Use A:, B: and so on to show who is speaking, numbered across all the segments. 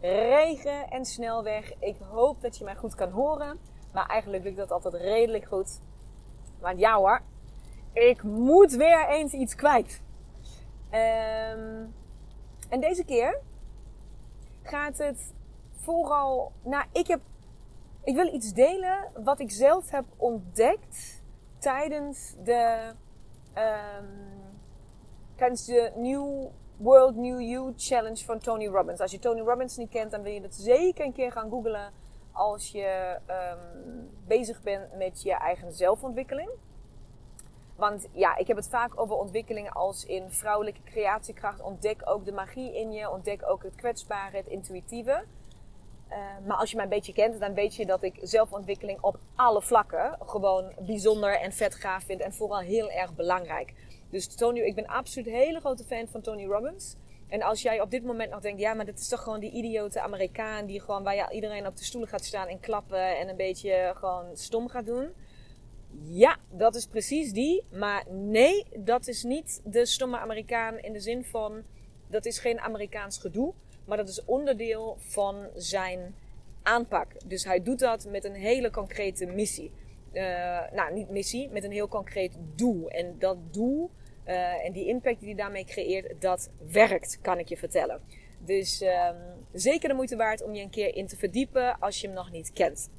A: Regen en snelweg. Ik hoop dat je mij goed kan horen. Maar eigenlijk lukt dat altijd redelijk goed. Maar ja hoor, ik moet weer eens iets kwijt. Ehm, en deze keer gaat het vooral. Nou, ik heb. Ik wil iets delen wat ik zelf heb ontdekt tijdens de. Um, tijdens de New World New You Challenge van Tony Robbins. Als je Tony Robbins niet kent, dan wil je dat zeker een keer gaan googlen als je um, bezig bent met je eigen zelfontwikkeling. Want ja, ik heb het vaak over ontwikkelingen als in vrouwelijke creatiekracht. Ontdek ook de magie in je, ontdek ook het kwetsbare, het intuïtieve. Uh, maar als je mij een beetje kent, dan weet je dat ik zelfontwikkeling op alle vlakken gewoon bijzonder en vet gaaf vind. En vooral heel erg belangrijk. Dus Tony, ik ben absoluut een hele grote fan van Tony Robbins. En als jij op dit moment nog denkt, ja, maar dat is toch gewoon die idiote Amerikaan die gewoon waar iedereen op de stoelen gaat staan en klappen en een beetje gewoon stom gaat doen. Ja, dat is precies die. Maar nee, dat is niet de stomme Amerikaan in de zin van, dat is geen Amerikaans gedoe. Maar dat is onderdeel van zijn aanpak. Dus hij doet dat met een hele concrete missie. Uh, nou, niet missie, met een heel concreet doel. En dat doel uh, en die impact die hij daarmee creëert, dat werkt, kan ik je vertellen. Dus um, zeker de moeite waard om je een keer in te verdiepen als je hem nog niet kent.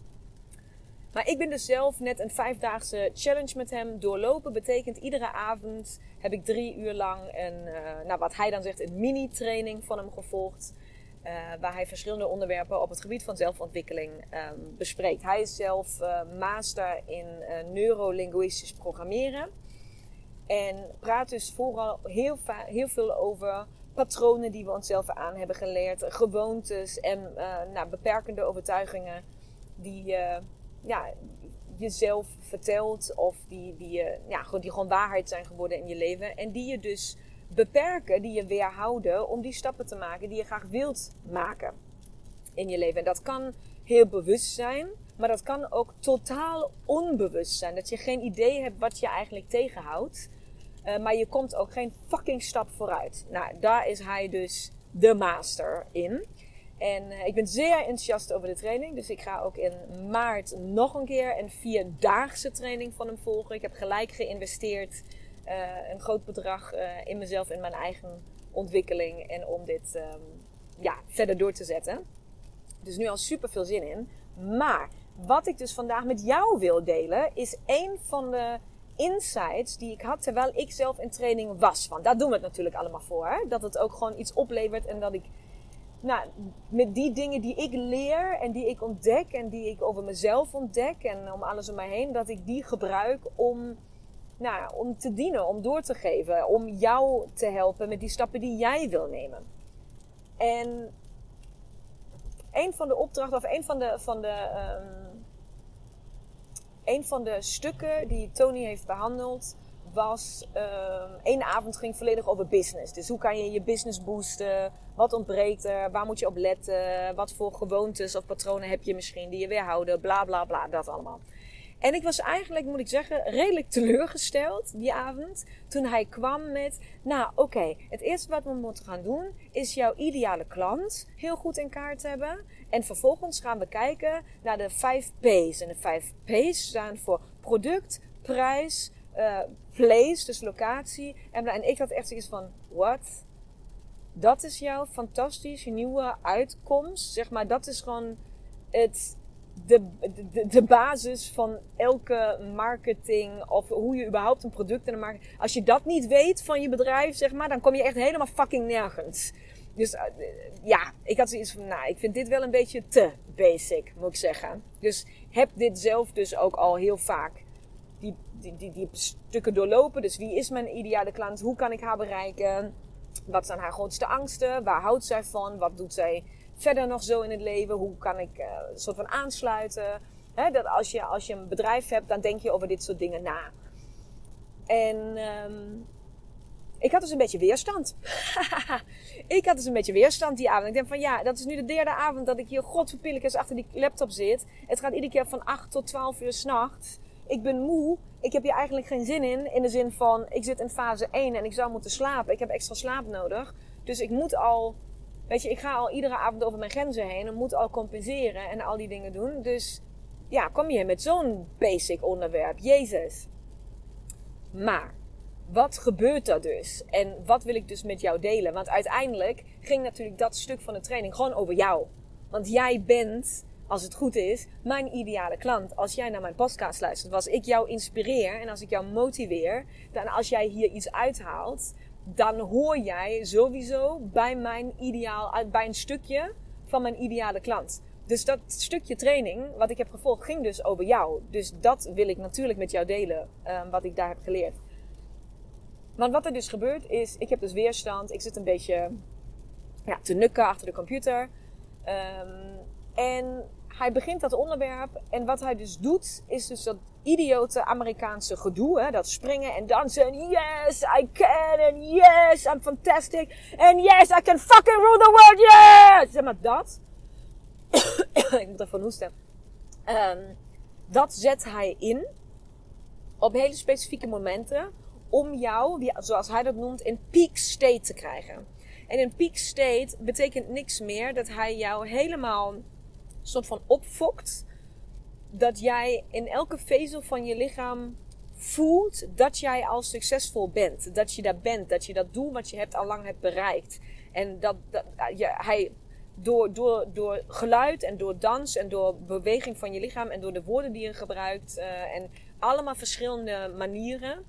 A: Maar ik ben dus zelf net een vijfdaagse challenge met hem doorlopen. Betekent iedere avond heb ik drie uur lang een, uh, nou wat hij dan zegt, een mini-training van hem gevolgd. Uh, waar hij verschillende onderwerpen op het gebied van zelfontwikkeling um, bespreekt. Hij is zelf uh, master in neurolinguistisch programmeren. En praat dus vooral heel, heel veel over patronen die we onszelf aan hebben geleerd. Gewoontes en nou, beperkende overtuigingen die ja, jezelf vertelt of die, die, ja, die gewoon waarheid zijn geworden in je leven. En die je dus beperken, die je weerhouden om die stappen te maken die je graag wilt maken in je leven. En dat kan heel bewust zijn, maar dat kan ook totaal onbewust zijn. Dat je geen idee hebt wat je eigenlijk tegenhoudt. Uh, maar je komt ook geen fucking stap vooruit. Nou, daar is hij dus de master in. En uh, ik ben zeer enthousiast over de training. Dus ik ga ook in maart nog een keer een vierdaagse training van hem volgen. Ik heb gelijk geïnvesteerd uh, een groot bedrag uh, in mezelf, in mijn eigen ontwikkeling. En om dit um, ja, verder door te zetten. Dus nu al super veel zin in. Maar wat ik dus vandaag met jou wil delen, is een van de insights die ik had terwijl ik zelf in training was. Want daar doen we het natuurlijk allemaal voor. Dat het ook gewoon iets oplevert en dat ik nou, met die dingen die ik leer en die ik ontdek en die ik over mezelf ontdek en om alles om mij heen, dat ik die gebruik om, nou, om te dienen, om door te geven, om jou te helpen met die stappen die jij wil nemen. En een van de opdrachten, of een van de, van de, um, een van de stukken die Tony heeft behandeld, was um, één avond ging volledig over business. Dus hoe kan je je business boosten? Wat ontbreekt er? Waar moet je op letten? Wat voor gewoontes of patronen heb je misschien die je weerhouden? Bla bla bla, dat allemaal. En ik was eigenlijk, moet ik zeggen, redelijk teleurgesteld die avond. Toen hij kwam met, nou oké, het eerste wat we moeten gaan doen is jouw ideale klant heel goed in kaart hebben. En vervolgens gaan we kijken naar de 5 P's. En de 5 P's staan voor product, prijs, uh, place, dus locatie. En, en ik had echt zoiets van, what? Dat is jouw fantastische nieuwe uitkomst. Zeg maar, dat is gewoon het, de, de, de basis van elke marketing. Of hoe je überhaupt een product in de markt. Als je dat niet weet van je bedrijf, zeg maar, dan kom je echt helemaal fucking nergens. Dus uh, ja, ik had zoiets van, nou, ik vind dit wel een beetje te basic, moet ik zeggen. Dus heb dit zelf dus ook al heel vaak die, die, die, die stukken doorlopen. Dus wie is mijn ideale klant? Hoe kan ik haar bereiken? Wat zijn haar grootste angsten? Waar houdt zij van? Wat doet zij verder nog zo in het leven? Hoe kan ik uh, soort van aansluiten? Dat als je, als je een bedrijf hebt, dan denk je over dit soort dingen na. En um, ik had dus een beetje weerstand. ik had dus een beetje weerstand die avond. Ik denk van ja, dat is nu de derde avond dat ik hier godverpillikers achter die laptop zit. Het gaat iedere keer van 8 tot 12 uur s'nachts. Ik ben moe. Ik heb hier eigenlijk geen zin in. In de zin van, ik zit in fase 1 en ik zou moeten slapen. Ik heb extra slaap nodig. Dus ik moet al, weet je, ik ga al iedere avond over mijn grenzen heen. En moet al compenseren en al die dingen doen. Dus ja, kom je met zo'n basic onderwerp. Jezus. Maar wat gebeurt er dus? En wat wil ik dus met jou delen? Want uiteindelijk ging natuurlijk dat stuk van de training gewoon over jou. Want jij bent, als het goed is, mijn ideale klant. Als jij naar mijn podcast luistert, als ik jou inspireer en als ik jou motiveer, dan als jij hier iets uithaalt, dan hoor jij sowieso bij mijn ideaal, bij een stukje van mijn ideale klant. Dus dat stukje training wat ik heb gevolgd ging dus over jou. Dus dat wil ik natuurlijk met jou delen, um, wat ik daar heb geleerd. Maar wat er dus gebeurt is, ik heb dus weerstand. Ik zit een beetje ja, te nukken achter de computer. Um, en hij begint dat onderwerp. En wat hij dus doet, is dus dat idiote Amerikaanse gedoe. Hè? Dat springen en dansen. En yes, I can. And yes, I'm fantastic. And yes, I can fucking rule the world. Yes! Zeg maar dat. ik moet ervan hoesten. Um, dat zet hij in. Op hele specifieke momenten om jou, zoals hij dat noemt, in peak state te krijgen. En in peak state betekent niks meer dat hij jou helemaal soort van opfokt. Dat jij in elke vezel van je lichaam voelt dat jij al succesvol bent. Dat je daar bent. Dat je dat doel wat je hebt al lang hebt bereikt. En dat, dat hij door, door, door geluid en door dans en door beweging van je lichaam en door de woorden die je gebruikt uh, en allemaal verschillende manieren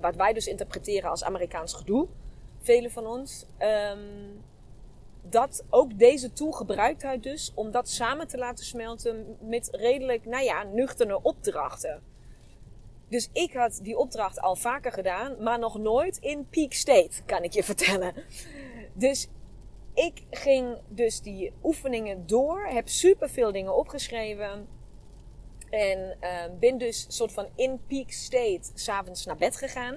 A: wat wij dus interpreteren als Amerikaans gedoe, velen van ons, um, dat ook deze tool gebruikt hij dus om dat samen te laten smelten met redelijk, nou ja, nuchtere opdrachten. Dus ik had die opdracht al vaker gedaan, maar nog nooit in peak state, kan ik je vertellen. Dus ik ging dus die oefeningen door, heb superveel dingen opgeschreven en uh, ben dus soort van in peak state s'avonds naar bed gegaan.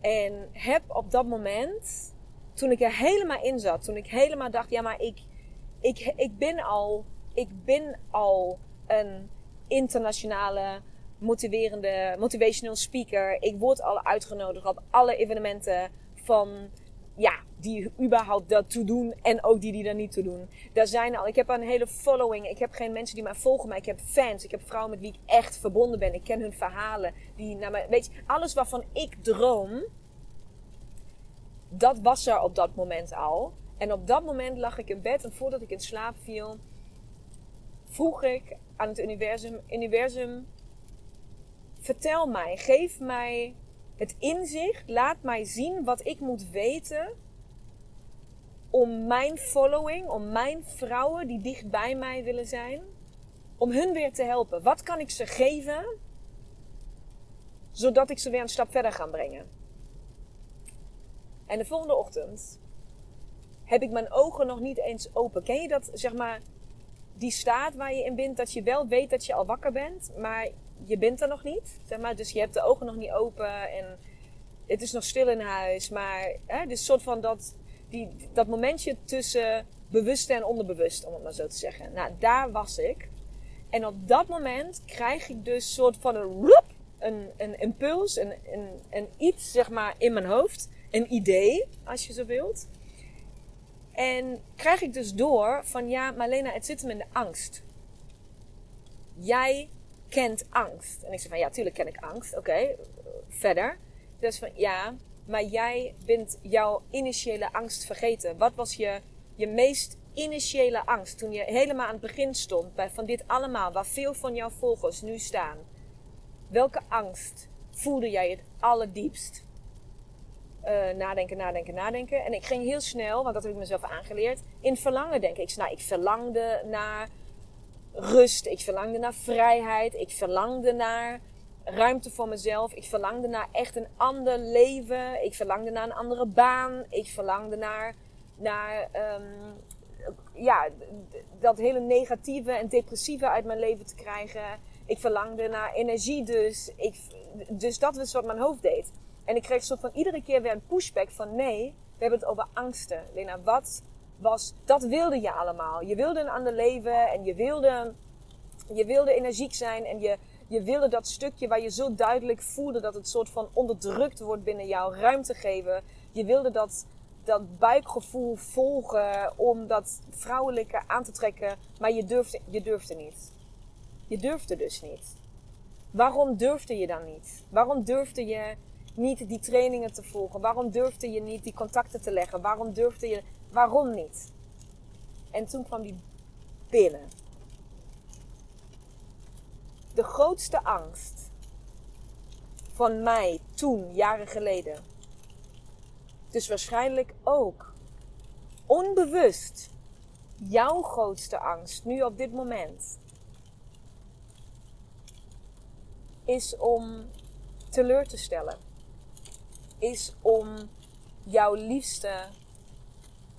A: En heb op dat moment, toen ik er helemaal in zat, toen ik helemaal dacht, ja maar ik, ik, ik ben al, ik ben al een internationale motiverende, motivational speaker. Ik word al uitgenodigd op alle evenementen van ja, die überhaupt dat toe doen en ook die die daar niet toe doen. Daar zijn al, ik heb een hele following. Ik heb geen mensen die mij volgen, maar ik heb fans. Ik heb vrouwen met wie ik echt verbonden ben. Ik ken hun verhalen. Die naar mij, weet je, alles waarvan ik droom, dat was er op dat moment al. En op dat moment lag ik in bed en voordat ik in slaap viel, vroeg ik aan het universum: Universum, vertel mij, geef mij het inzicht laat mij zien wat ik moet weten om mijn following, om mijn vrouwen die dicht bij mij willen zijn, om hun weer te helpen. Wat kan ik ze geven, zodat ik ze weer een stap verder ga brengen? En de volgende ochtend heb ik mijn ogen nog niet eens open. Ken je dat, zeg maar, die staat waar je in bent, dat je wel weet dat je al wakker bent, maar je bent er nog niet. Zeg maar. Dus je hebt de ogen nog niet open en het is nog stil in huis. Maar hè, dus soort van dat, die, dat momentje tussen bewust en onderbewust, om het maar zo te zeggen. Nou, daar was ik. En op dat moment krijg ik dus soort van een een, een impuls, een, een iets zeg maar in mijn hoofd. Een idee, als je zo wilt. En krijg ik dus door van ja, Marlena, het zit hem in de angst. Jij kent angst. En ik zeg van ja, tuurlijk ken ik angst. Oké, verder. Dus van ja, maar jij bent jouw initiële angst vergeten. Wat was je, je meest initiële angst toen je helemaal aan het begin stond bij van dit allemaal, waar veel van jouw volgers nu staan? Welke angst voelde jij het allerdiepst? Uh, nadenken, nadenken, nadenken. En ik ging heel snel, want dat heb ik mezelf aangeleerd, in verlangen denken. Ik, nou, ik verlangde naar rust, ik verlangde naar vrijheid, ik verlangde naar ruimte voor mezelf. Ik verlangde naar echt een ander leven. Ik verlangde naar een andere baan. Ik verlangde naar, naar um, ja, dat hele negatieve en depressieve uit mijn leven te krijgen. Ik verlangde naar energie dus. Ik, dus dat was wat mijn hoofd deed. En ik kreeg soort van iedere keer weer een pushback van nee, we hebben het over angsten. Lena, wat was, dat wilde je allemaal. Je wilde een ander leven en je wilde, je wilde energiek zijn en je, je wilde dat stukje waar je zo duidelijk voelde dat het soort van onderdrukt wordt binnen jou ruimte geven. Je wilde dat, dat buikgevoel volgen om dat vrouwelijke aan te trekken, maar je durfde, je durfde niet. Je durfde dus niet. Waarom durfde je dan niet? Waarom durfde je niet die trainingen te volgen? Waarom durfde je niet die contacten te leggen? Waarom durfde je, waarom niet? En toen kwam die binnen de grootste angst van mij toen, jaren geleden. Dus waarschijnlijk ook onbewust jouw grootste angst nu op dit moment is om teleur te stellen. Is om jouw liefste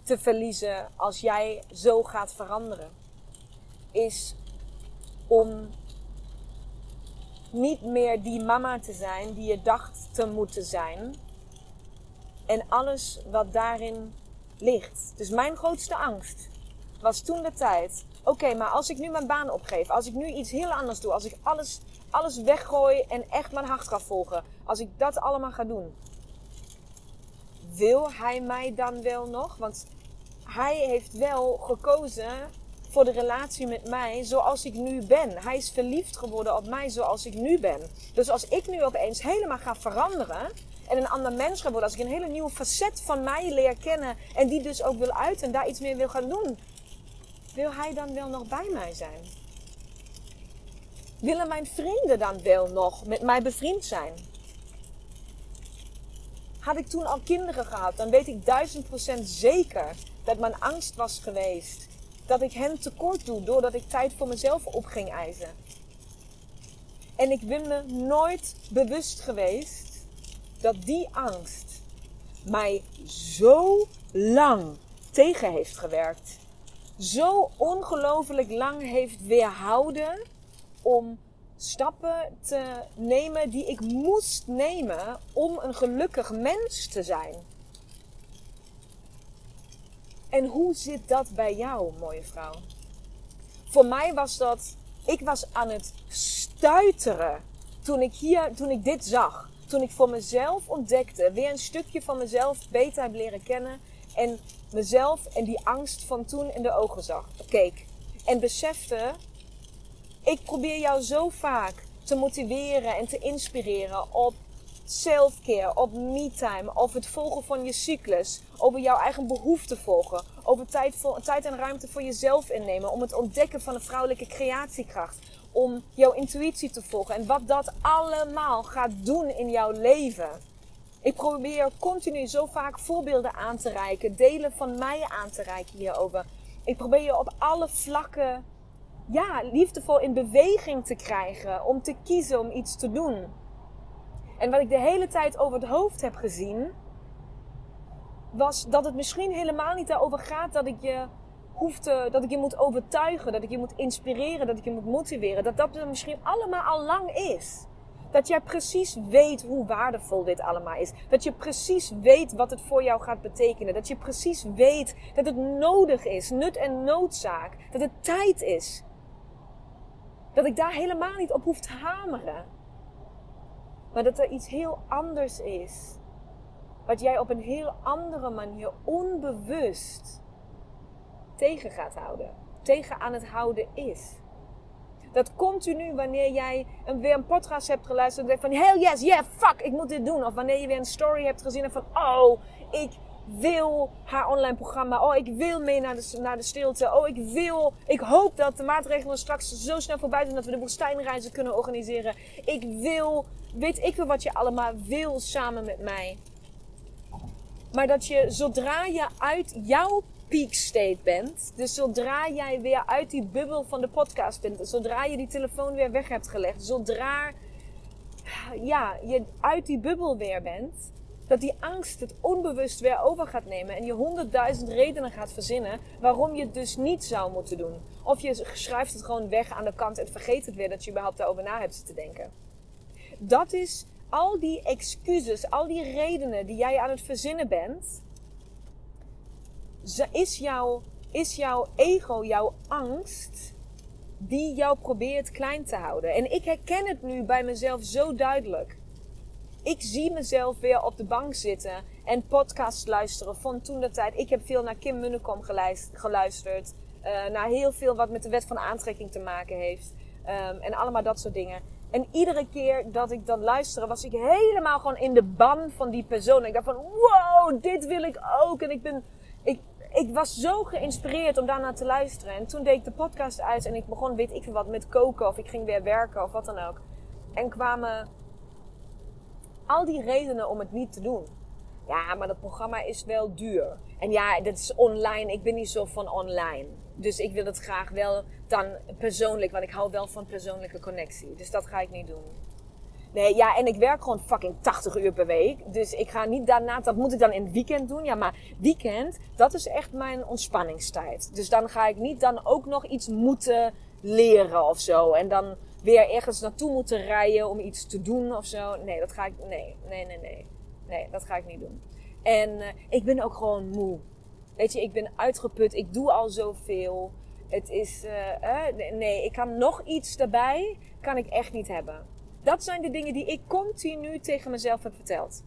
A: te verliezen als jij zo gaat veranderen. Is om niet meer die mama te zijn die je dacht te moeten zijn. En alles wat daarin ligt. Dus mijn grootste angst was toen de tijd. Oké, maar als ik nu mijn baan opgeef, als ik nu iets heel anders doe, als ik alles, alles weggooi en echt mijn hart ga volgen, als ik dat allemaal ga doen, wil hij mij dan wel nog? Want hij heeft wel gekozen voor de relatie met mij zoals ik nu ben. Hij is verliefd geworden op mij zoals ik nu ben. Dus als ik nu opeens helemaal ga veranderen en een ander mens ga worden, als ik een hele nieuwe facet van mij leer kennen en die dus ook wil uiten en daar iets meer wil gaan doen, wil hij dan wel nog bij mij zijn? Willen mijn vrienden dan wel nog met mij bevriend zijn? Had ik toen al kinderen gehad, dan weet ik duizend procent zeker dat mijn angst was geweest dat ik hen tekort doe doordat ik tijd voor mezelf op ging eisen. En ik ben me nooit bewust geweest dat die angst mij zo lang tegen heeft gewerkt. Zo ongelooflijk lang heeft weerhouden om stappen te nemen die ik moest nemen om een gelukkig mens te zijn. En hoe zit dat bij jou, mooie vrouw? Voor mij was dat, ik was aan het stuiteren toen ik hier, toen ik dit zag. Toen ik voor mezelf ontdekte, weer een stukje van mezelf beter heb leren kennen. En mezelf en die angst van toen in de ogen zag, keek. En besefte, ik probeer jou zo vaak te motiveren en te inspireren op self-care, op me-time, over het volgen van je cyclus, over jouw eigen behoeften volgen, over tijd, voor, tijd en ruimte voor jezelf innemen, om het ontdekken van een vrouwelijke creatiekracht, om jouw intuïtie te volgen en wat dat allemaal gaat doen in jouw leven. Ik probeer continu zo vaak voorbeelden aan te reiken, delen van mij aan te reiken hierover. Ik probeer je op alle vlakken ja, liefdevol in beweging te krijgen, om te kiezen om iets te doen. En wat ik de hele tijd over het hoofd heb gezien, was dat het misschien helemaal niet daarover gaat dat ik je hoeft te, dat ik je moet overtuigen, dat ik je moet inspireren, dat ik je moet motiveren. Dat dat misschien allemaal al lang is. Dat jij precies weet hoe waardevol dit allemaal is. Dat je precies weet wat het voor jou gaat betekenen. Dat je precies weet dat het nodig is, nut en noodzaak. Dat het tijd is. Dat ik daar helemaal niet op hoef te hameren. Maar dat er iets heel anders is. Wat jij op een heel andere manier onbewust tegen gaat houden. Tegen aan het houden is. Dat continu wanneer jij een, weer een podcast hebt geluisterd. En van hell yes, yeah, fuck, ik moet dit doen. Of wanneer je weer een story hebt gezien. En van oh, ik wil haar online programma. Oh, ik wil mee naar de, naar de stilte. Oh, ik wil. Ik hoop dat de maatregelen straks zo snel voorbij zijn dat we de woestijnreizen kunnen organiseren. Ik wil. Weet ik wel wat je allemaal wil samen met mij. Maar dat je zodra je uit jouw peak state bent, dus zodra jij weer uit die bubbel van de podcast bent, zodra je die telefoon weer weg hebt gelegd, zodra ja, je uit die bubbel weer bent, dat die angst het onbewust weer over gaat nemen en je honderdduizend redenen gaat verzinnen waarom je het dus niet zou moeten doen. Of je schrijft het gewoon weg aan de kant en vergeet het weer dat je überhaupt daarover na hebt te denken. Dat is al die excuses, al die redenen die jij aan het verzinnen bent, is jouw, is jouw ego, jouw angst, die jou probeert klein te houden. En ik herken het nu bij mezelf zo duidelijk. Ik zie mezelf weer op de bank zitten en podcasts luisteren van toen de tijd. Ik heb veel naar Kim Munnekom geluisterd. Uh, naar heel veel wat met de wet van aantrekking te maken heeft. Um, en allemaal dat soort dingen. En iedere keer dat ik dan luisterde, was ik helemaal gewoon in de ban van die persoon. Ik dacht van, wow, dit wil ik ook. En ik ben, ik, ik was zo geïnspireerd om daarna te luisteren. En toen deed ik de podcast uit en ik begon, weet ik veel wat, met koken. Of ik ging weer werken of wat dan ook. En kwamen al die redenen om het niet te doen. Ja, maar dat programma is wel duur. En ja, dat is online. Ik ben niet zo van online. Dus ik wil het graag wel dan persoonlijk, want ik hou wel van persoonlijke connectie. Dus dat ga ik niet doen. Nee, ja, en ik werk gewoon fucking 80 uur per week. Dus ik ga niet daarna, dat moet ik dan in het weekend doen. Ja, maar weekend, dat is echt mijn ontspanningstijd. Dus dan ga ik niet dan ook nog iets moeten leren of zo. En dan weer ergens naartoe moeten rijden om iets te doen of zo. Nee, dat ga ik, nee, nee, nee, nee. Nee, dat ga ik niet doen. En uh, ik ben ook gewoon moe. Weet je, ik ben uitgeput. Ik doe al zoveel. Het is, uh, nee, ik kan nog iets erbij, kan ik echt niet hebben. Dat zijn de dingen die ik continu tegen mezelf heb verteld.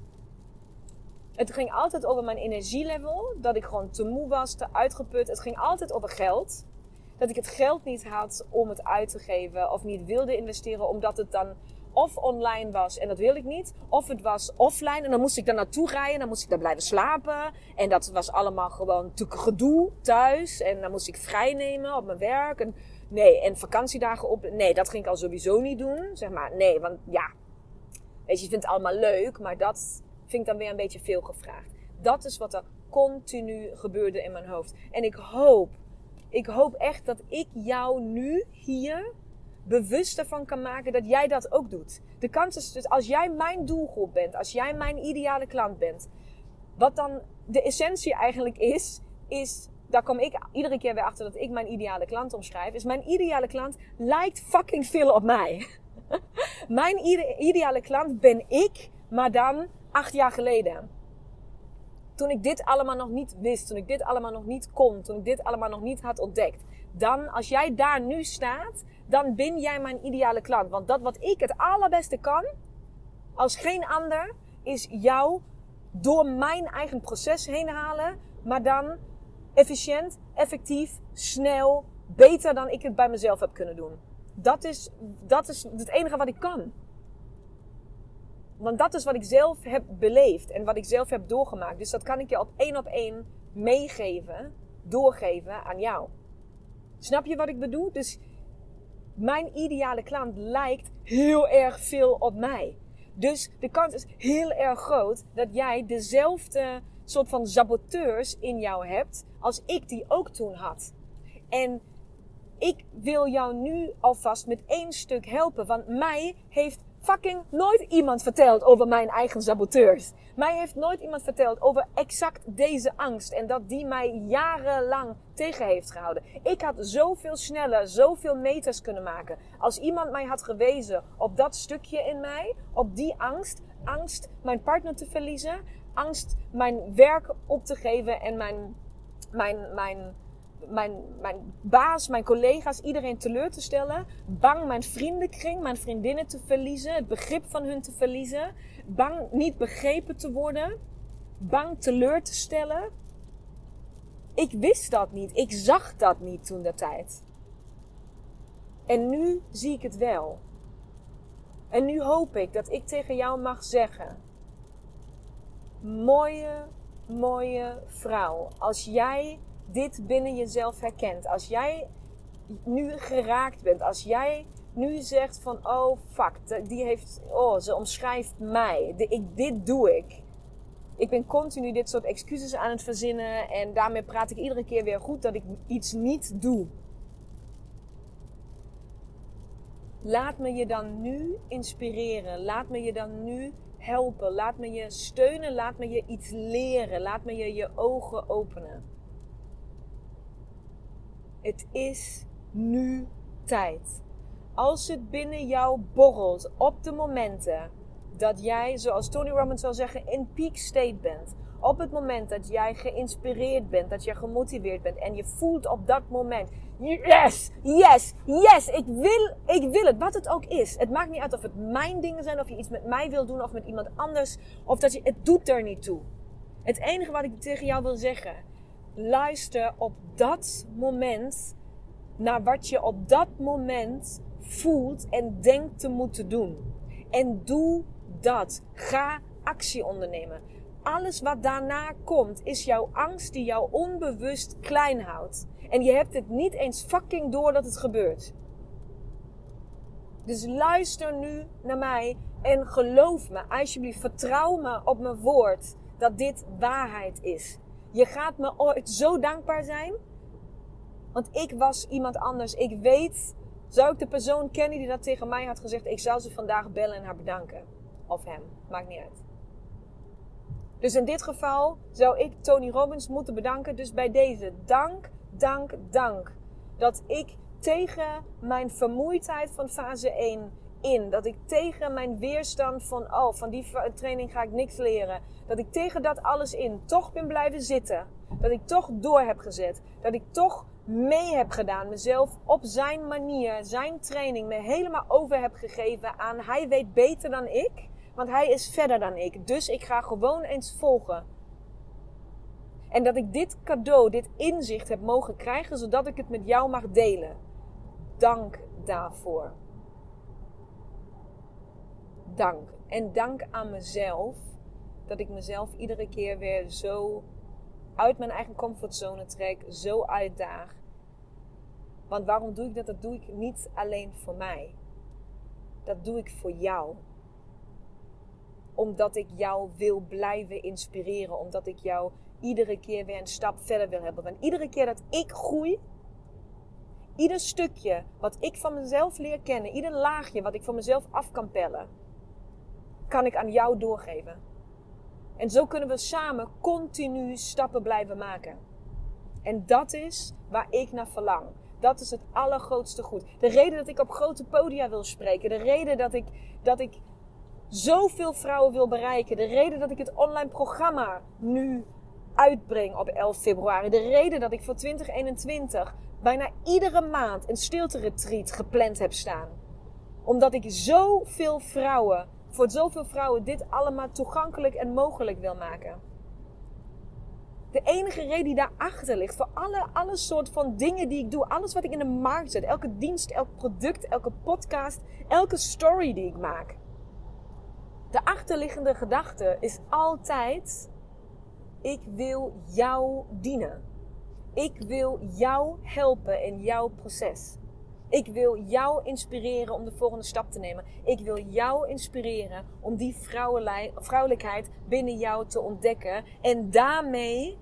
A: Het ging altijd over mijn energielevel, dat ik gewoon te moe was, te uitgeput. Het ging altijd over geld. Dat ik het geld niet had om het uit te geven of niet wilde investeren, omdat het dan of online was en dat wil ik niet. Of het was offline en dan moest ik daar naartoe rijden. Dan moest ik daar blijven slapen. En dat was allemaal gewoon natuurlijk gedoe thuis. En dan moest ik vrij nemen op mijn werk. En, nee, en vakantiedagen op. Nee, dat ging ik al sowieso niet doen. Zeg maar, nee, want ja. Weet je, je vindt het allemaal leuk, maar dat vind ik dan weer een beetje veel gevraagd. Dat is wat er continu gebeurde in mijn hoofd. En ik hoop, ik hoop echt dat ik jou nu hier bewust ervan kan maken dat jij dat ook doet. De kans is dus als jij mijn doelgroep bent, als jij mijn ideale klant bent, wat dan de essentie eigenlijk is, is, daar kom ik iedere keer weer achter dat ik mijn ideale klant omschrijf, is mijn ideale klant lijkt fucking veel op mij. mijn ideale klant ben ik, maar dan acht jaar geleden. Toen ik dit allemaal nog niet wist, toen ik dit allemaal nog niet kon, toen ik dit allemaal nog niet had ontdekt. Dan, als jij daar nu staat, dan ben jij mijn ideale klant. Want dat wat ik het allerbeste kan, als geen ander, is jou door mijn eigen proces heen halen, maar dan efficiënt, effectief, snel, beter dan ik het bij mezelf heb kunnen doen. Dat is, dat is het enige wat ik kan. Want dat is wat ik zelf heb beleefd en wat ik zelf heb doorgemaakt. Dus dat kan ik je op één op één meegeven, doorgeven aan jou. Snap je wat ik bedoel? Dus mijn ideale klant lijkt heel erg veel op mij. Dus de kans is heel erg groot dat jij dezelfde soort van saboteurs in jou hebt als ik die ook toen had. En ik wil jou nu alvast met één stuk helpen, want mij heeft fucking nooit iemand verteld over mijn eigen saboteurs. Mij heeft nooit iemand verteld over exact deze angst en dat die mij jarenlang tegen heeft gehouden. Ik had zoveel sneller, zoveel meters kunnen maken. Als iemand mij had gewezen op dat stukje in mij, op die angst, angst mijn partner te verliezen, angst mijn werk op te geven en mijn, mijn, mijn mijn, mijn baas, mijn collega's, iedereen teleur te stellen. Bang mijn vriendenkring, mijn vriendinnen te verliezen. Het begrip van hun te verliezen. Bang niet begrepen te worden. Bang teleur te stellen. Ik wist dat niet. Ik zag dat niet toen de tijd. En nu zie ik het wel. En nu hoop ik dat ik tegen jou mag zeggen: mooie, mooie vrouw, als jij dit binnen jezelf herkent, als jij nu geraakt bent, als jij nu zegt van oh fuck, die heeft, oh ze omschrijft mij, ik, dit doe ik. Ik ben continu dit soort excuses aan het verzinnen en daarmee praat ik iedere keer weer goed dat ik iets niet doe. Laat me je dan nu inspireren. Laat me je dan nu helpen. Laat me je steunen. Laat me je iets leren. Laat me je je ogen openen. Het is nu tijd. Als het binnen jou borrelt op de momenten dat jij, zoals Tony Robbins zou zeggen, in peak state bent. Op het moment dat jij geïnspireerd bent, dat je gemotiveerd bent en je voelt op dat moment, yes, yes, yes, ik wil, ik wil het, wat het ook is. Het maakt niet uit of het mijn dingen zijn, of je iets met mij wil doen of met iemand anders, of dat je, het doet er niet toe. Het enige wat ik tegen jou wil zeggen, luister op dat moment naar wat je op dat moment voelt en denkt te moeten doen. En doe dat. Ga actie ondernemen. Alles wat daarna komt is jouw angst die jou onbewust klein houdt. En je hebt het niet eens fucking door dat het gebeurt. Dus luister nu naar mij en geloof me, alsjeblieft, vertrouw me op mijn woord dat dit waarheid is. Je gaat me ooit zo dankbaar zijn. Want ik was iemand anders. Ik weet, zou ik de persoon kennen die dat tegen mij had gezegd, ik zou ze vandaag bellen en haar bedanken. Of hem, maakt niet uit. Dus in dit geval zou ik Tony Robbins moeten bedanken. Dus bij deze dank, dank, dank. Dat ik tegen mijn vermoeidheid van fase 1 in. Dat ik tegen mijn weerstand van, oh, van die training ga ik niks leren. Dat ik tegen dat alles in toch ben blijven zitten. Dat ik toch door heb gezet. Dat ik toch mee heb gedaan. Mezelf op zijn manier, zijn training, me helemaal over heb gegeven aan hij weet beter dan ik. Want hij is verder dan ik. Dus ik ga gewoon eens volgen. En dat ik dit cadeau, dit inzicht heb mogen krijgen, zodat ik het met jou mag delen. Dank daarvoor. Dank. En dank aan mezelf dat ik mezelf iedere keer weer zo uit mijn eigen comfortzone trek, zo uitdaag. Want waarom doe ik dat? Dat doe ik niet alleen voor mij. Dat doe ik voor jou omdat ik jou wil blijven inspireren. Omdat ik jou iedere keer weer een stap verder wil hebben. Want iedere keer dat ik groei, ieder stukje wat ik van mezelf leer kennen, ieder laagje wat ik van mezelf af kan pellen, kan ik aan jou doorgeven. En zo kunnen we samen continu stappen blijven maken. En dat is waar ik naar verlang. Dat is het allergrootste goed. De reden dat ik op grote podia wil spreken. De reden dat ik, dat ik zoveel vrouwen wil bereiken. De reden dat ik het online programma nu uitbreng op 11 februari. De reden dat ik voor 2021 bijna iedere maand een stilte retreat gepland heb staan. Omdat ik zoveel vrouwen, voor zoveel vrouwen dit allemaal toegankelijk en mogelijk wil maken. De enige reden die daarachter ligt, voor alle, alle soort van dingen die ik doe, alles wat ik in de markt zet, elke dienst, elk product, elke podcast, elke story die ik maak de achterliggende gedachte is altijd: ik wil jou dienen. Ik wil jou helpen in jouw proces. Ik wil jou inspireren om de volgende stap te nemen. Ik wil jou inspireren om die vrouwelijkheid binnen jou te ontdekken. En daarmee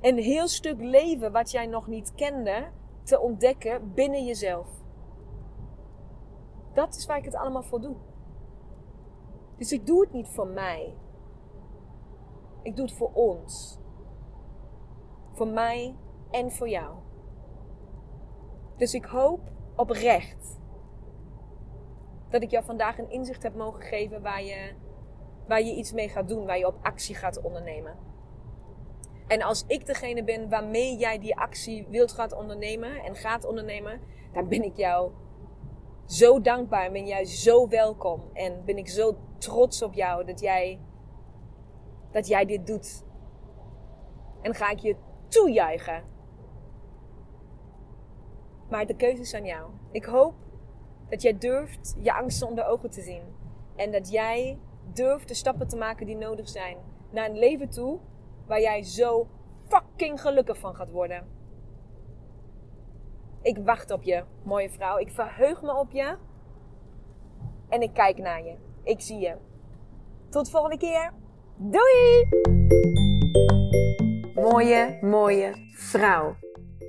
A: een heel stuk leven wat jij nog niet kende te ontdekken binnen jezelf. Dat is waar ik het allemaal voor doe. Dus ik doe het niet voor mij. Ik doe het voor ons. Voor mij en voor jou. Dus ik hoop oprecht dat ik jou vandaag een inzicht heb mogen geven waar je, waar je iets mee gaat doen, waar je op actie gaat ondernemen. En als ik degene ben waarmee jij die actie wilt gaan ondernemen en gaat ondernemen, dan ben ik jou zo dankbaar en ben jij zo welkom. En ben ik zo trots op jou dat jij, dat jij dit doet. En ga ik je toejuichen. Maar de keuze is aan jou. Ik hoop dat jij durft je angsten onder ogen te zien. En dat jij durft de stappen te maken die nodig zijn naar een leven toe waar jij zo fucking gelukkig van gaat worden. Ik wacht op je, mooie vrouw. Ik verheug me op je. En ik kijk naar je. Ik zie je. Tot de volgende keer. Doei! Mooie, mooie vrouw.